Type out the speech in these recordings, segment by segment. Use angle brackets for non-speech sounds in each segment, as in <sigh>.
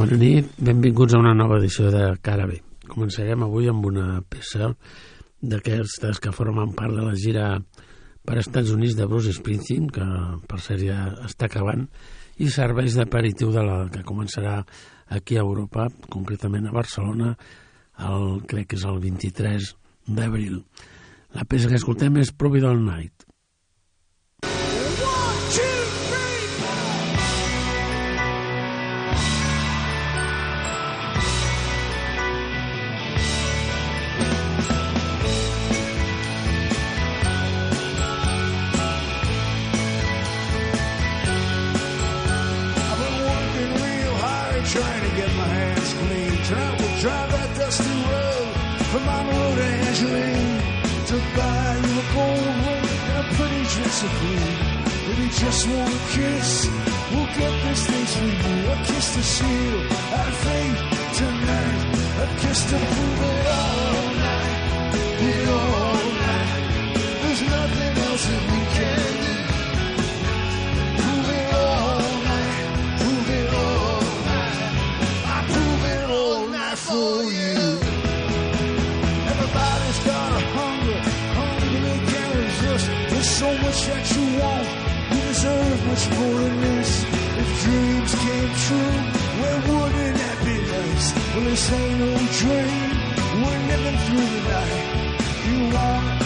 Bona nit, benvinguts a una nova edició de Cara B. Començarem avui amb una peça d'aquestes que formen part de la gira per Estats Units de Bruce Springsteen, que per cert ja està acabant, i serveix d'aperitiu de la que començarà aquí a Europa, concretament a Barcelona, el, crec que és el 23 d'abril. La peça que escoltem és Providal Night. Just one kiss We'll get this thing through. A kiss to seal our faith tonight. A kiss to prove it all night. It all night. There's nothing else that we can do. Prove it all night. Prove it all night. I prove it all night for you. Everybody's got a hunger, hunger. There's so much that you want, you deserve much more than this. If dreams came true, where that be nice? Well, this ain't no dream, we're living through the night. You want,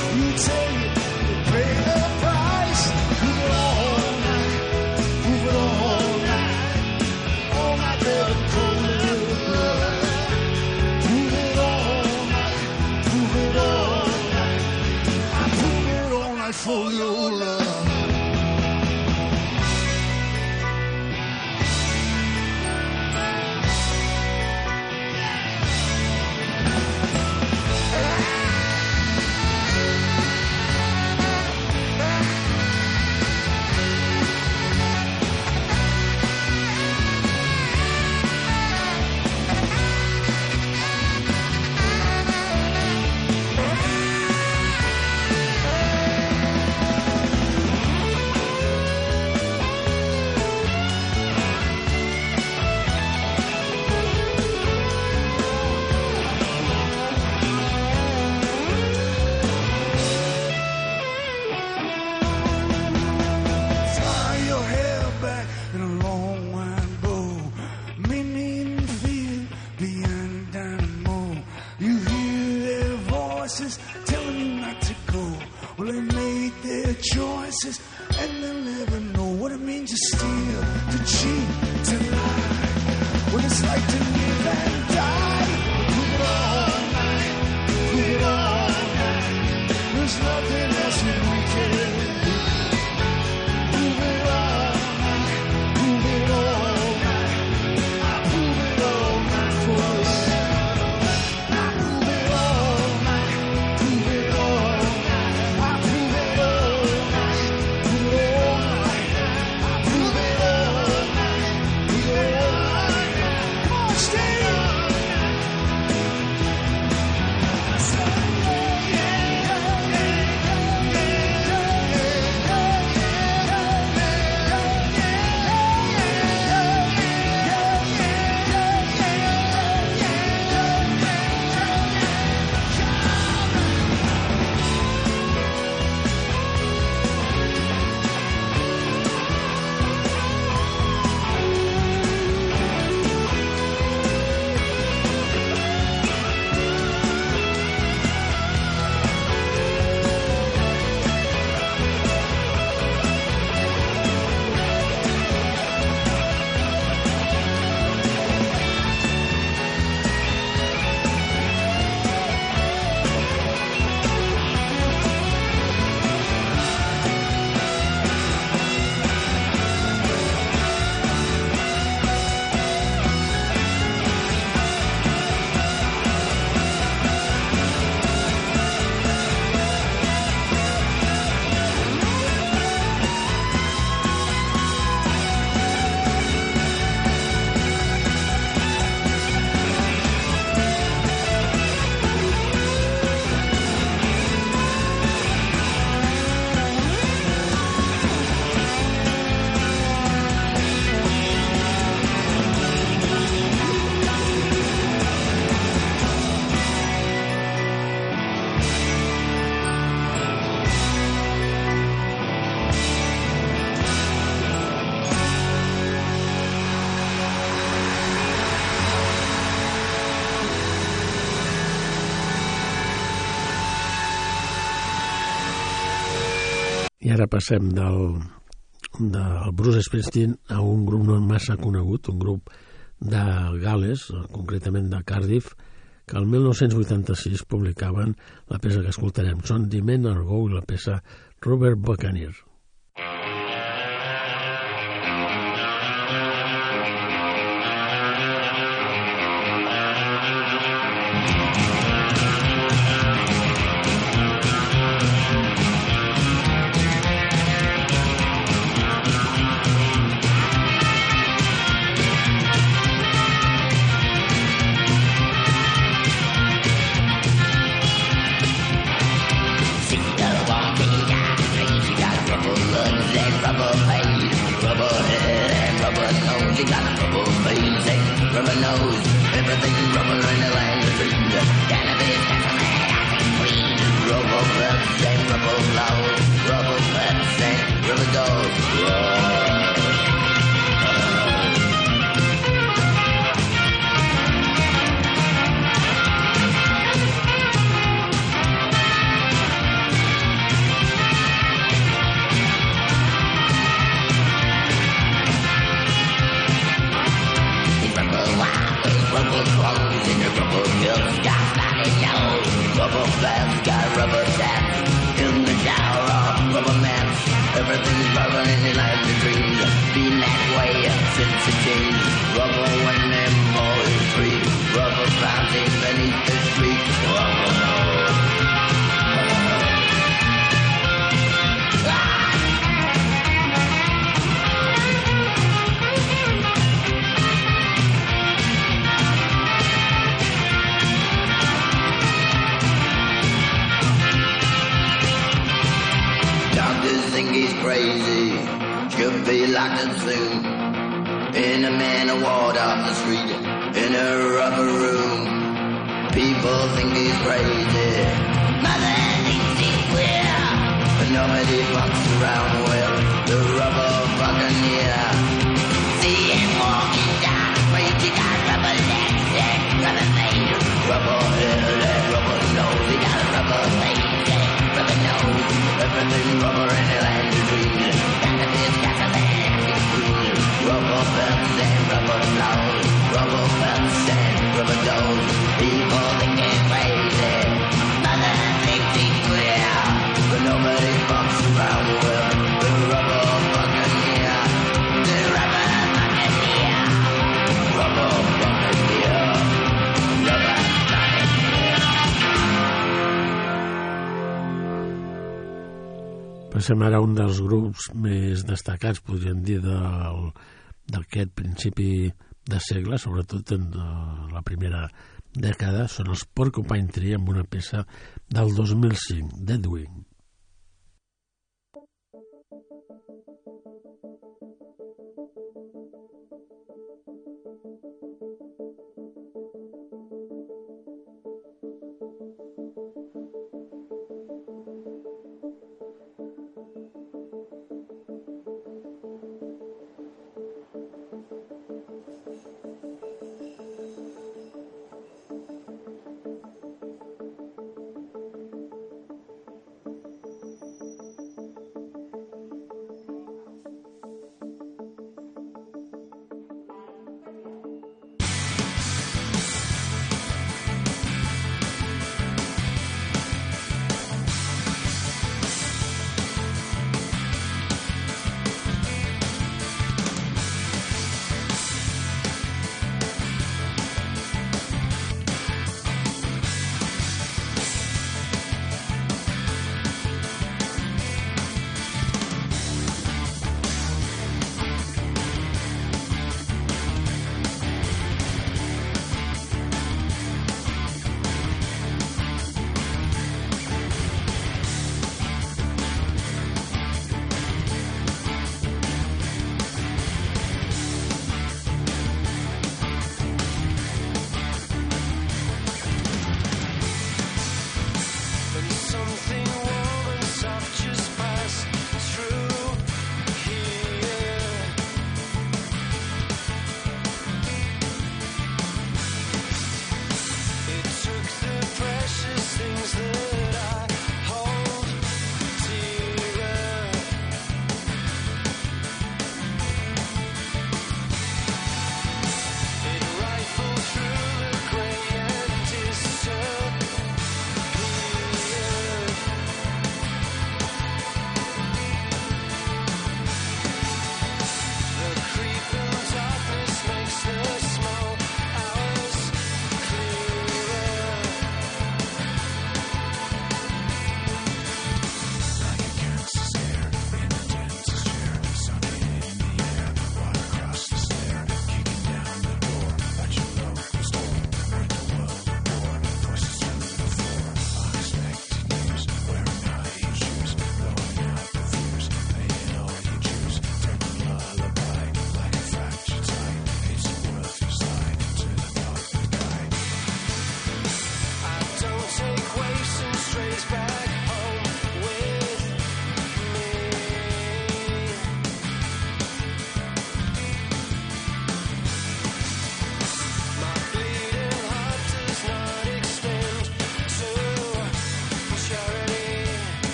I ara passem del, del Bruce Springsteen a un grup no massa conegut, un grup de Gales, concretament de Cardiff, que el 1986 publicaven la peça que escoltarem. Són The Men Are Go i la peça Robert Buccaneer. Never said. Passem ara un dels grups més destacats, podríem dir, d'aquest principi de segle, sobretot en la primera dècada, són els Porcupine Tree amb una peça del 2005,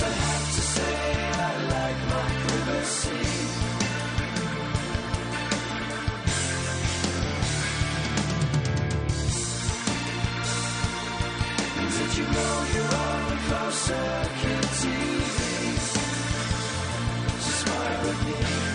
I have to say I like my privacy. Did you know you're on closed circuit TV? Smile with me.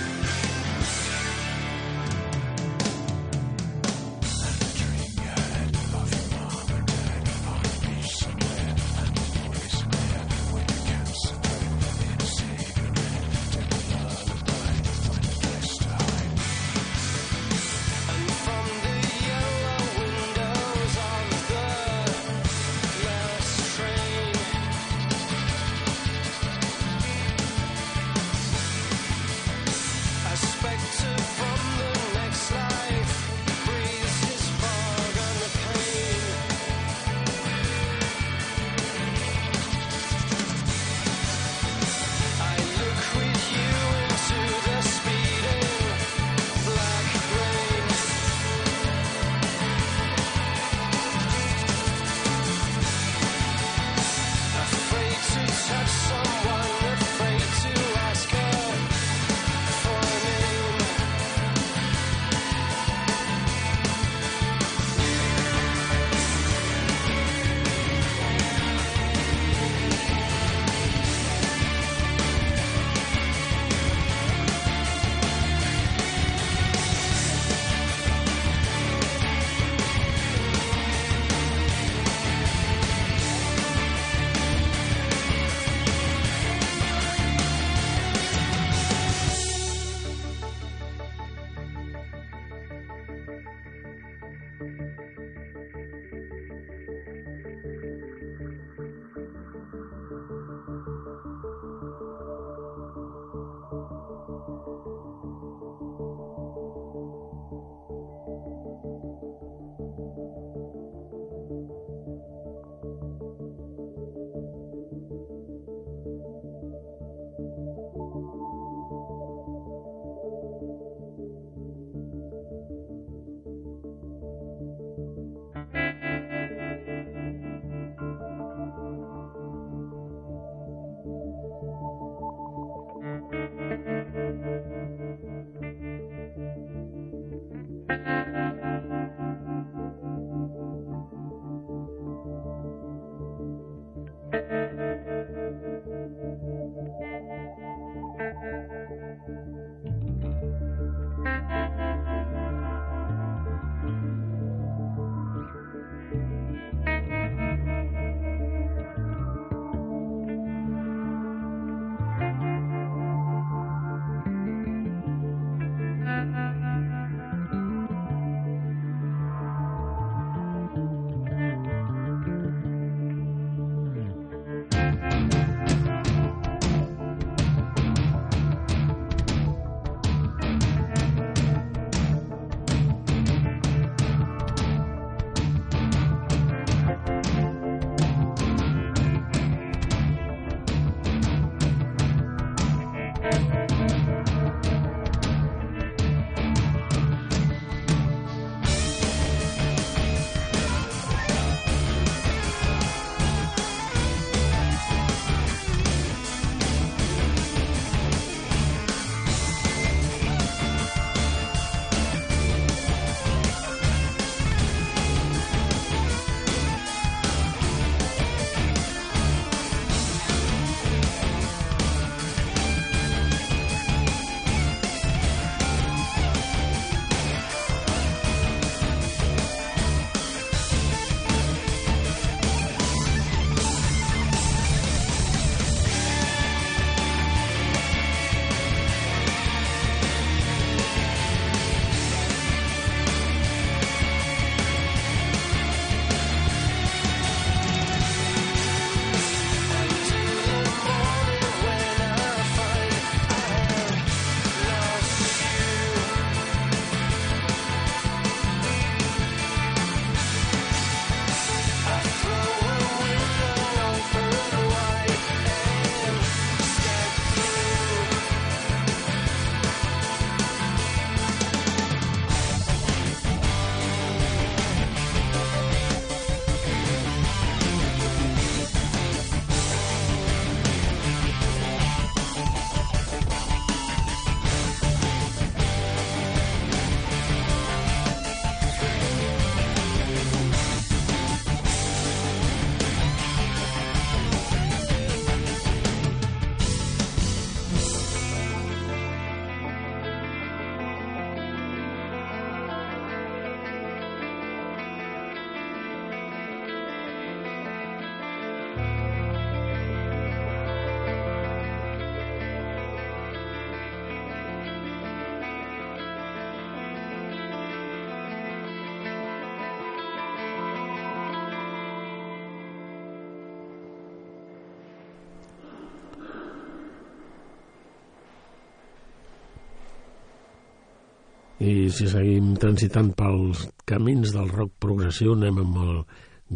I si seguim transitant pels camins del rock progressiu, anem amb el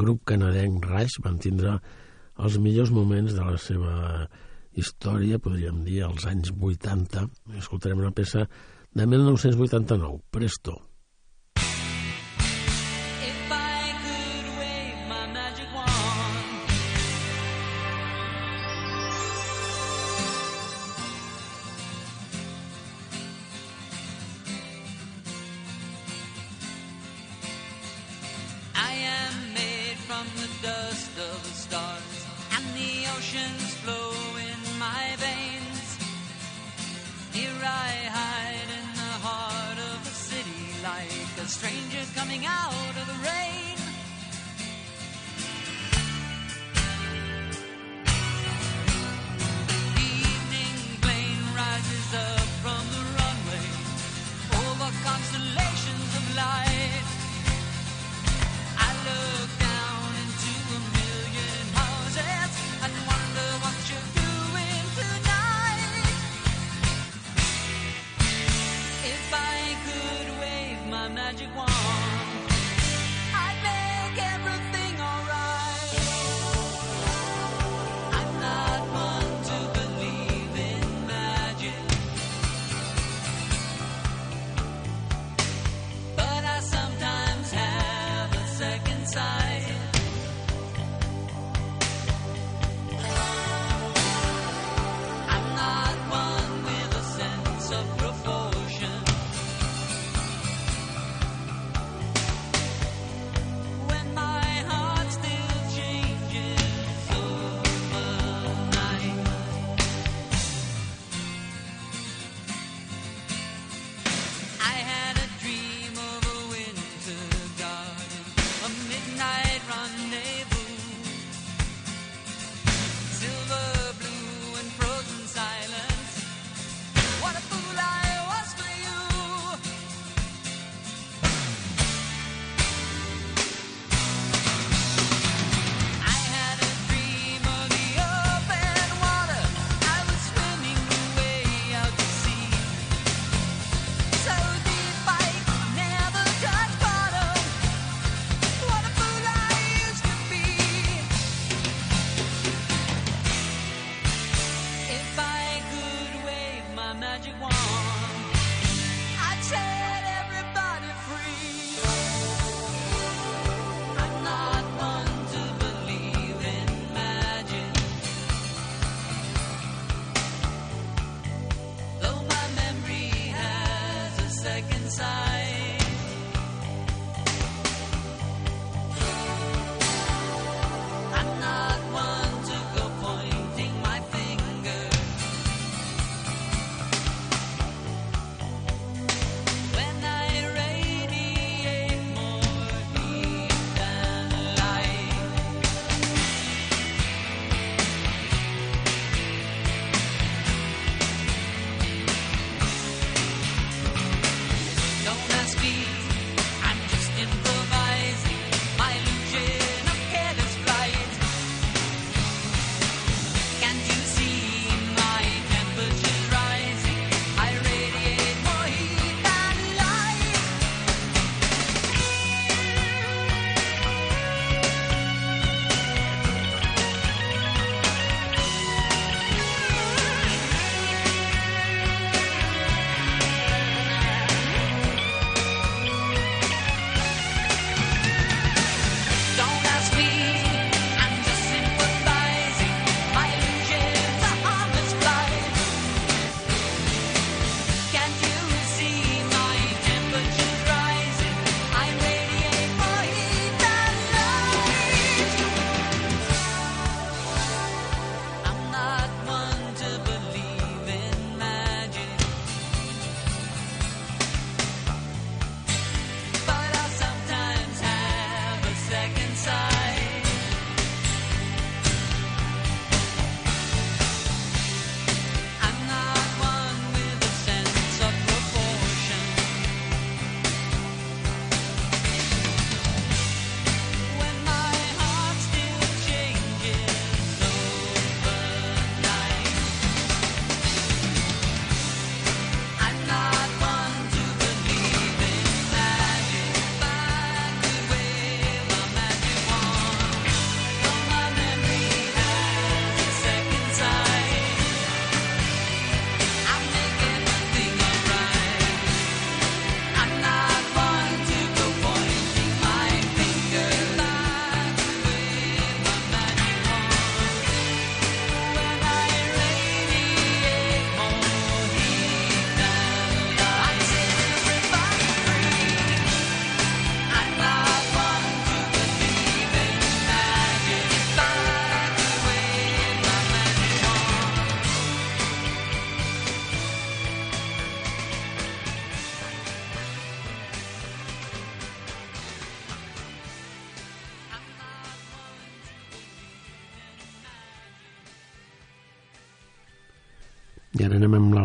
grup canadenc Rush, van tindre els millors moments de la seva història, podríem dir, als anys 80. Escoltarem una peça de 1989, Presto.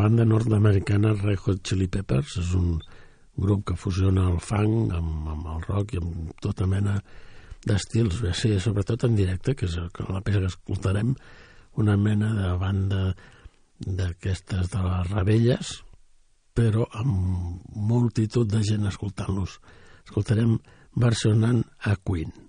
Banda nord-americana Red Hot Chili Peppers. És un grup que fusiona el funk amb, amb el rock i amb tota mena d'estils. Sí, sobretot en directe, que és la peça que escoltarem, una mena de banda d'aquestes de les rebelles, però amb multitud de gent escoltant-los. Escoltarem versionant a Queen.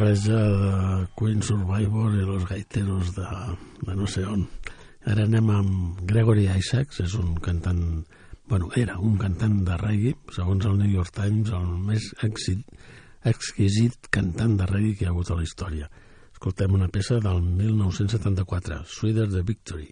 Barreja de Queen Survivor i los gaiteros de, de no sé on. Ara anem amb Gregory Isaacs, és un cantant, bueno, era un cantant de reggae, segons el New York Times, el més exit, exquisit cantant de reggae que hi ha hagut a la història. Escoltem una peça del 1974, Sweeter the Victory.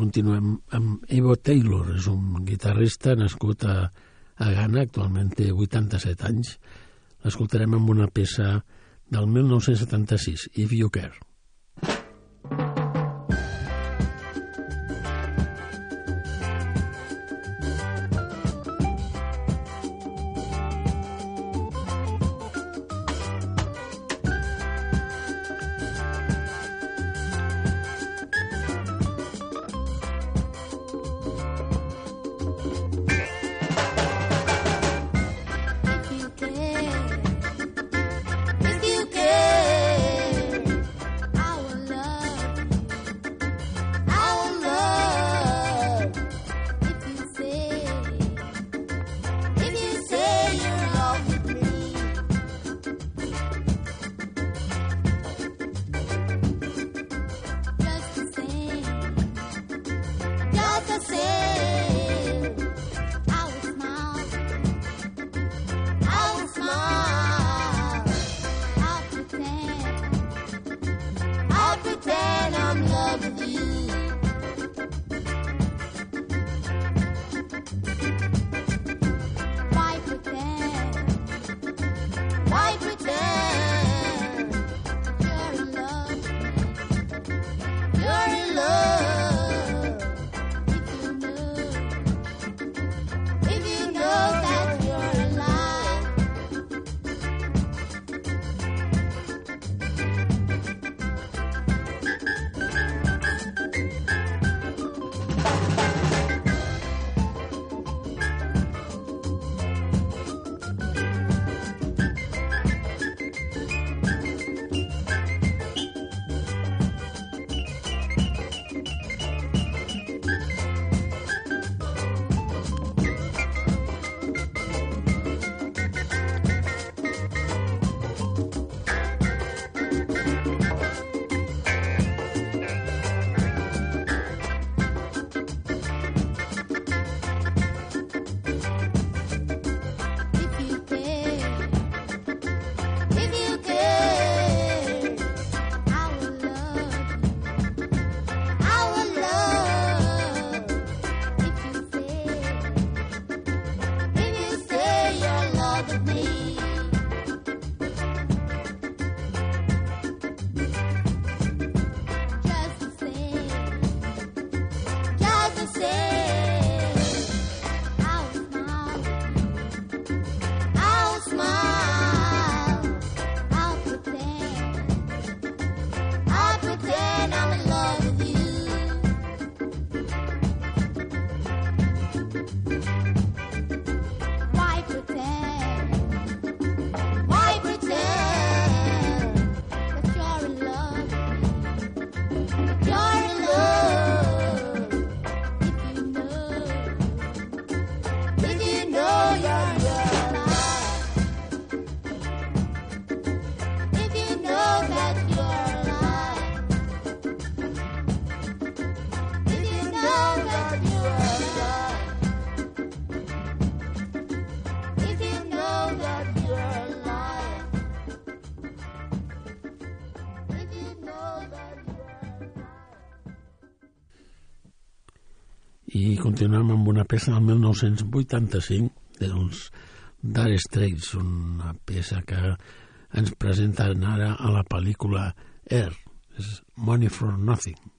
continuem amb Evo Taylor, és un guitarrista nascut a, a Ghana, actualment té 87 anys. L'escoltarem amb una peça del 1976, If You Care. Continuem amb una peça del 1985 dels Dire Straits, una peça que ens presenten ara a la pel·lícula Air, és Money for Nothing.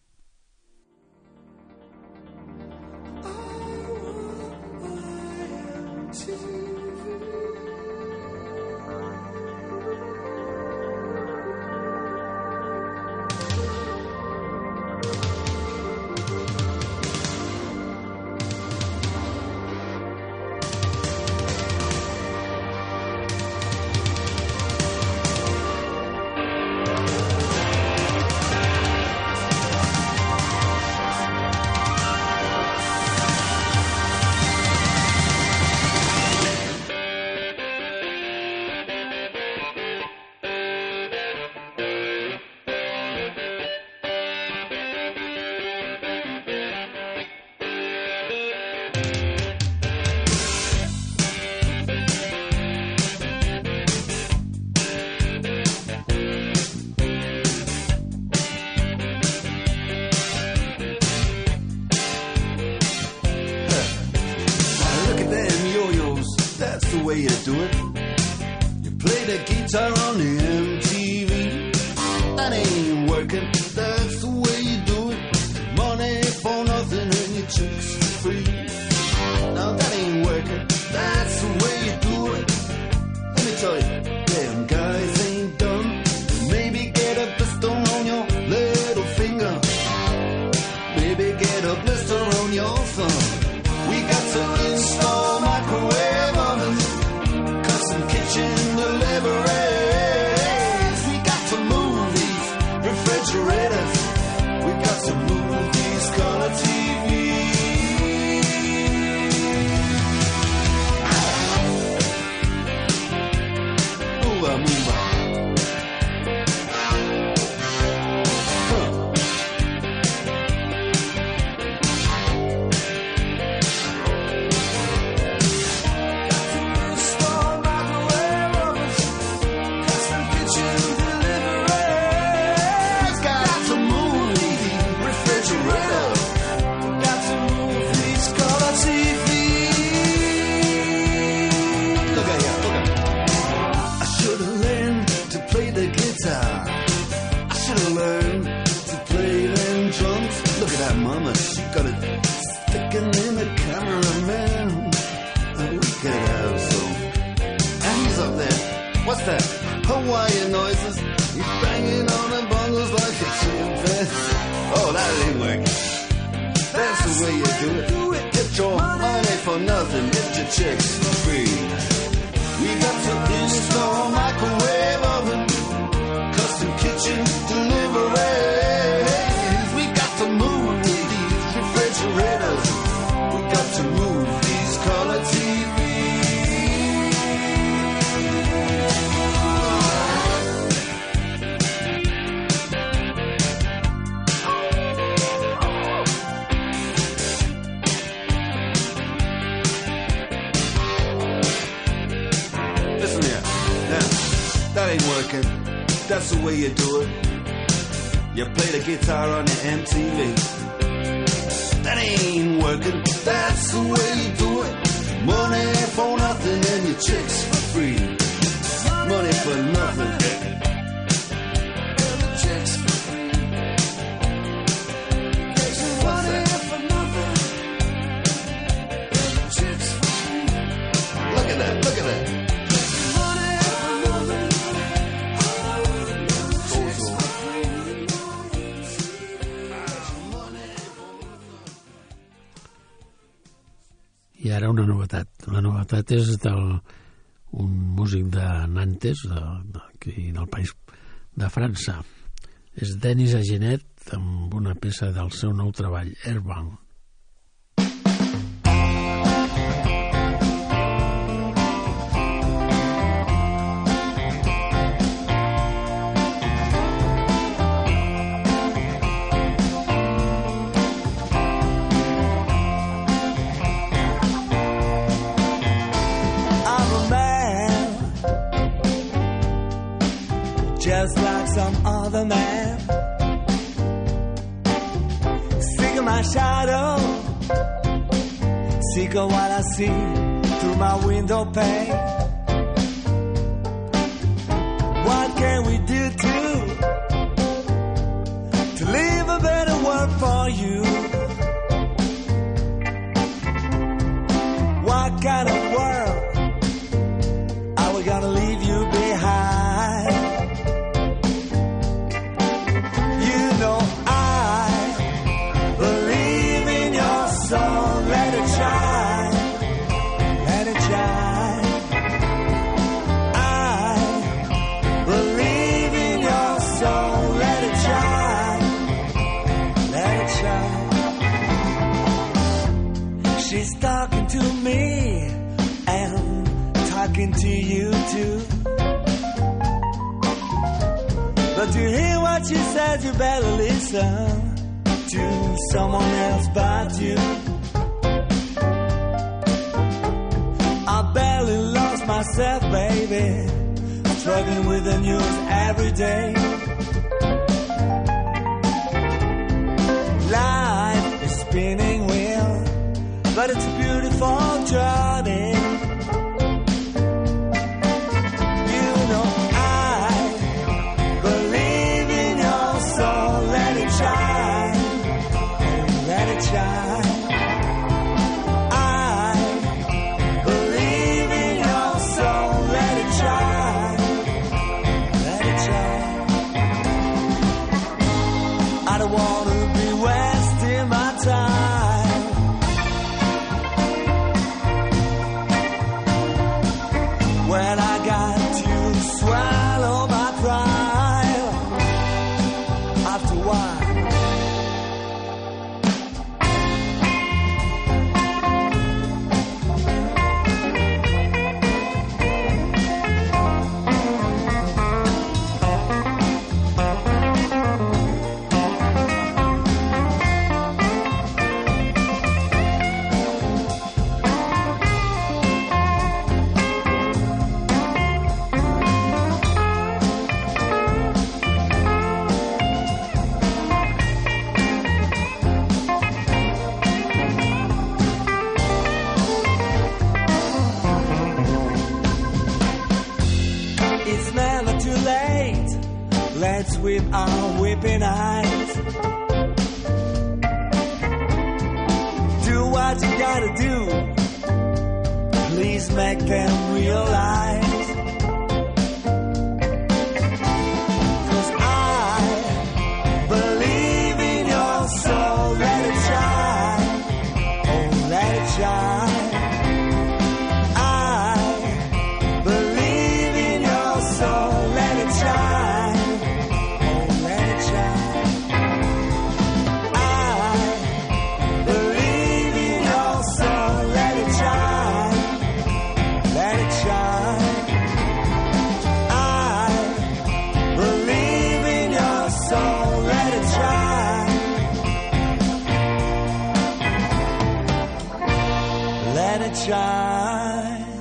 Oh, that. That's the way you do it. Get your money for nothing. Get your chicks free. We got to install microwave oven, That's the way you do it. You play the guitar on the MTV. That ain't working. That's the way you do it. Money for nothing and your chicks for free. Money for nothing. Ara una novetat. La novetat és del, un músic de Nantes, de, d'aquí del país de França. És Denis Agenet amb una peça del seu nou treball, Airbound. Just like some other man. Of my shadow, of what I see through my window pane. What can we do to to leave a better world for you? Better listen to someone else but you. I barely lost myself, baby. Struggling with the news every day. Life is spinning It shine.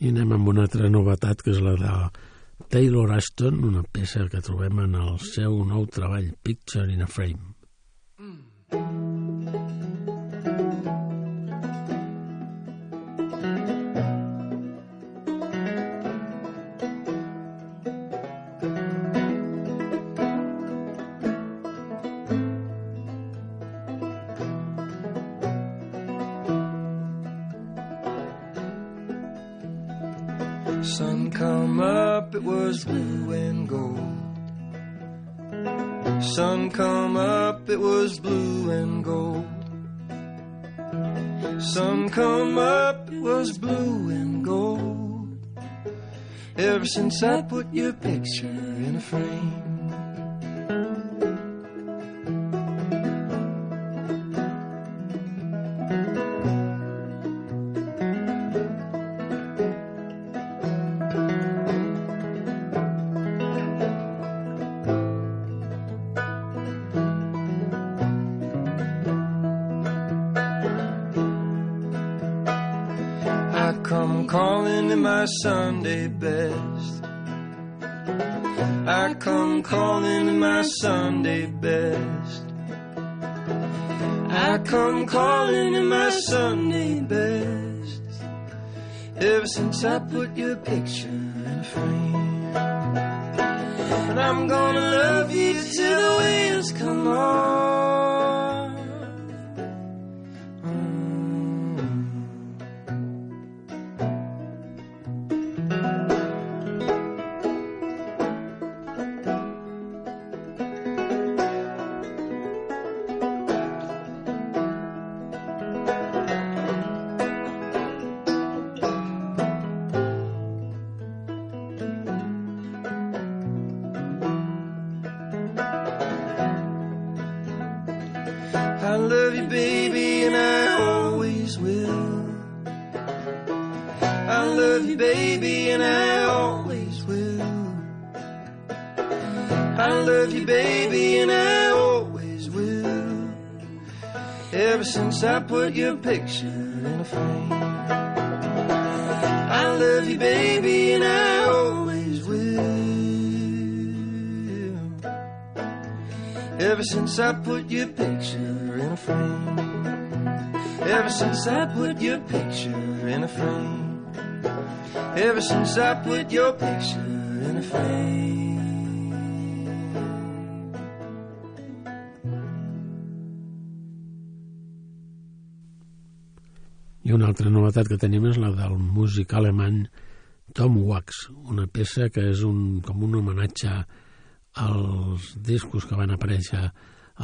I anem amb una altra novetat, que és la de Taylor Ashton, una peça que trobem en el seu nou treball, Picture in a Frame. Sun come up, it was blue and gold. Ever since I put your picture in a frame. I put your picture put your picture in a frame. I love you, baby, and I always will. Ever since I put your picture in a frame. Ever since I put your picture in a frame. Ever since I put your picture in a frame. I una altra novetat que tenim és la del músic alemany Tom Wax, una peça que és un, com un homenatge als discos que van aparèixer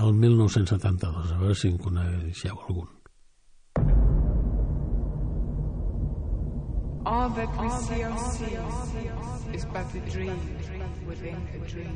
al 1972. A veure si en coneixeu algun. All that we see or see is but a dream within a dream.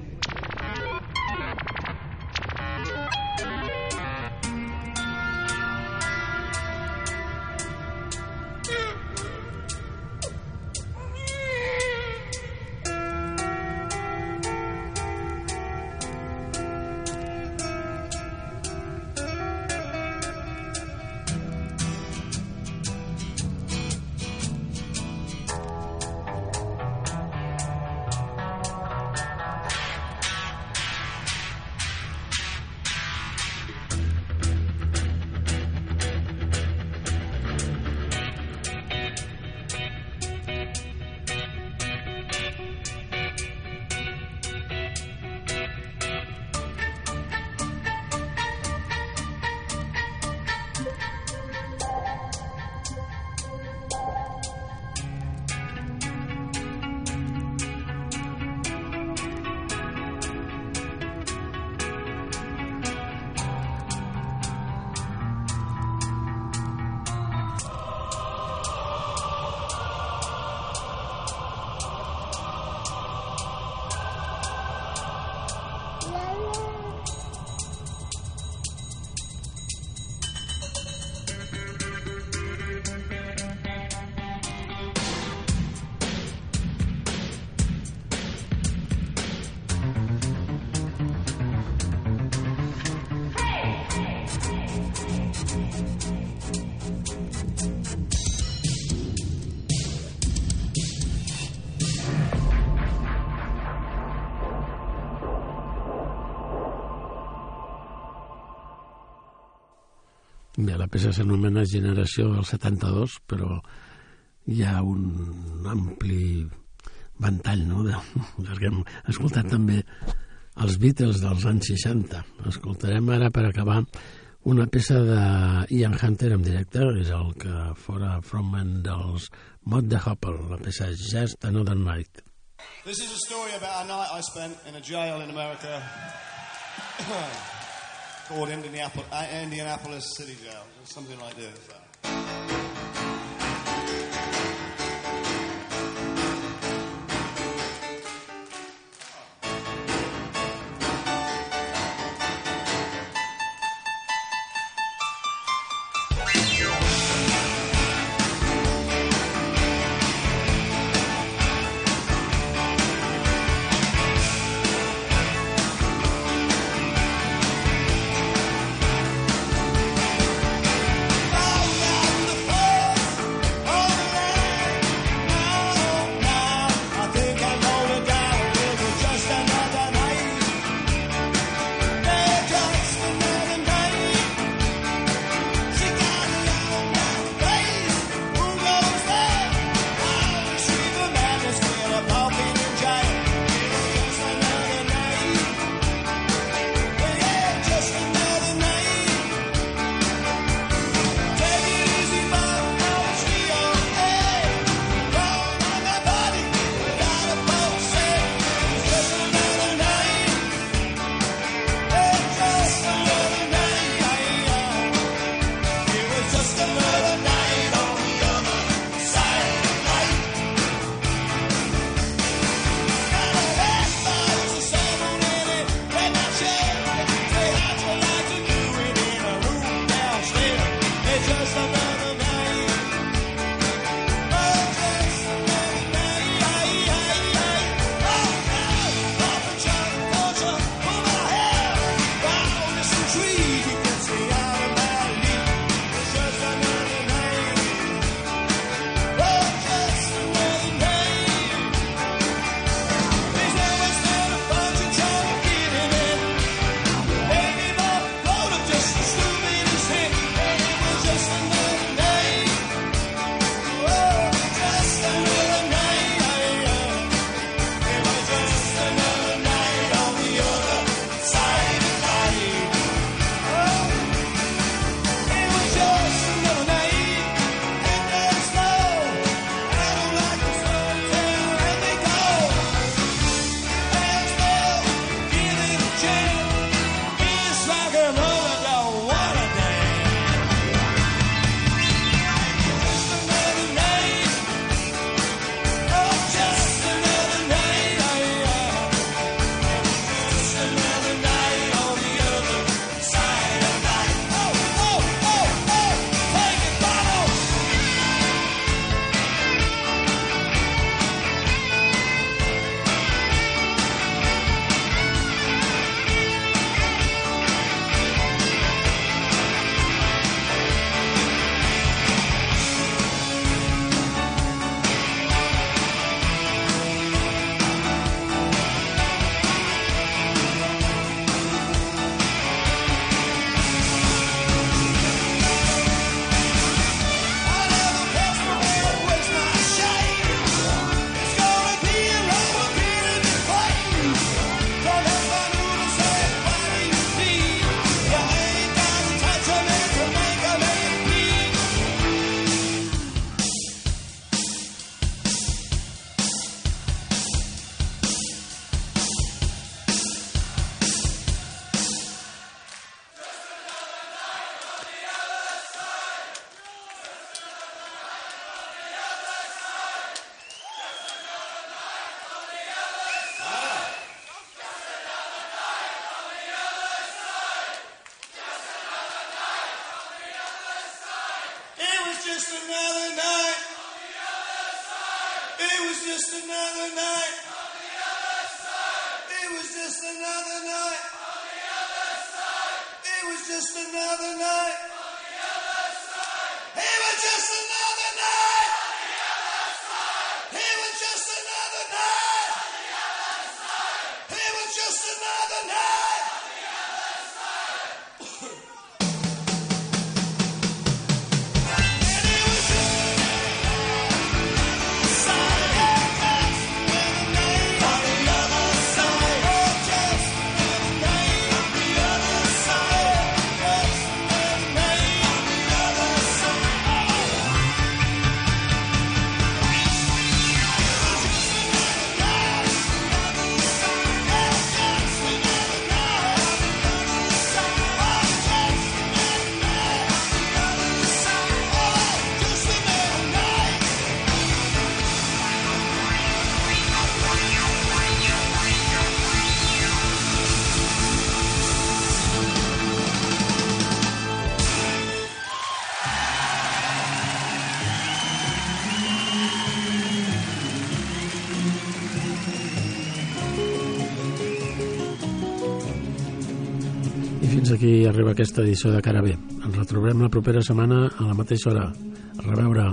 Bé, la peça s'anomena Generació del 72, però hi ha un ampli ventall, no?, de, perquè hem escoltat també els Beatles dels anys 60. Escoltarem ara, per acabar, una peça de Ian Hunter en directe, és el que fora frontman dels Mod de Hopper, la peça Just Another Night. This is a story about a night I spent in a jail in America <clears throat> called Indianapolis, uh, Indianapolis City Jail, or something like this. Oh, fins aquí arriba aquesta edició de Cara B. Ens retrobem la propera setmana a la mateixa hora. A reveure.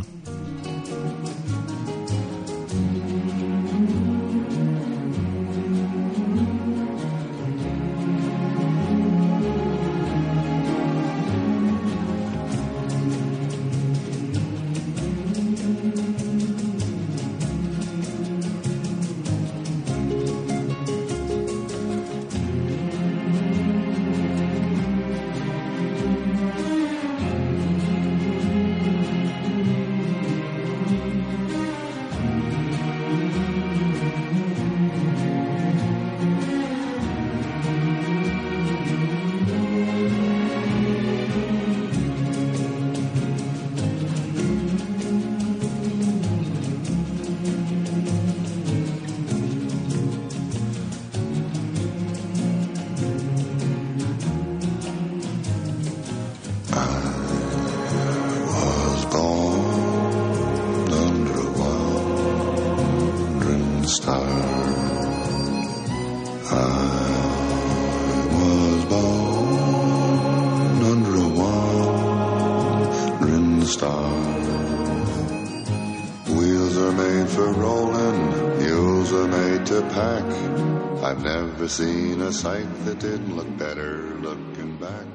A sight that didn't look better looking back.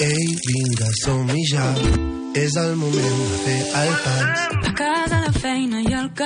Ei, vinga, som-hi ja. És el moment de fer el pas. A casa, la feina i al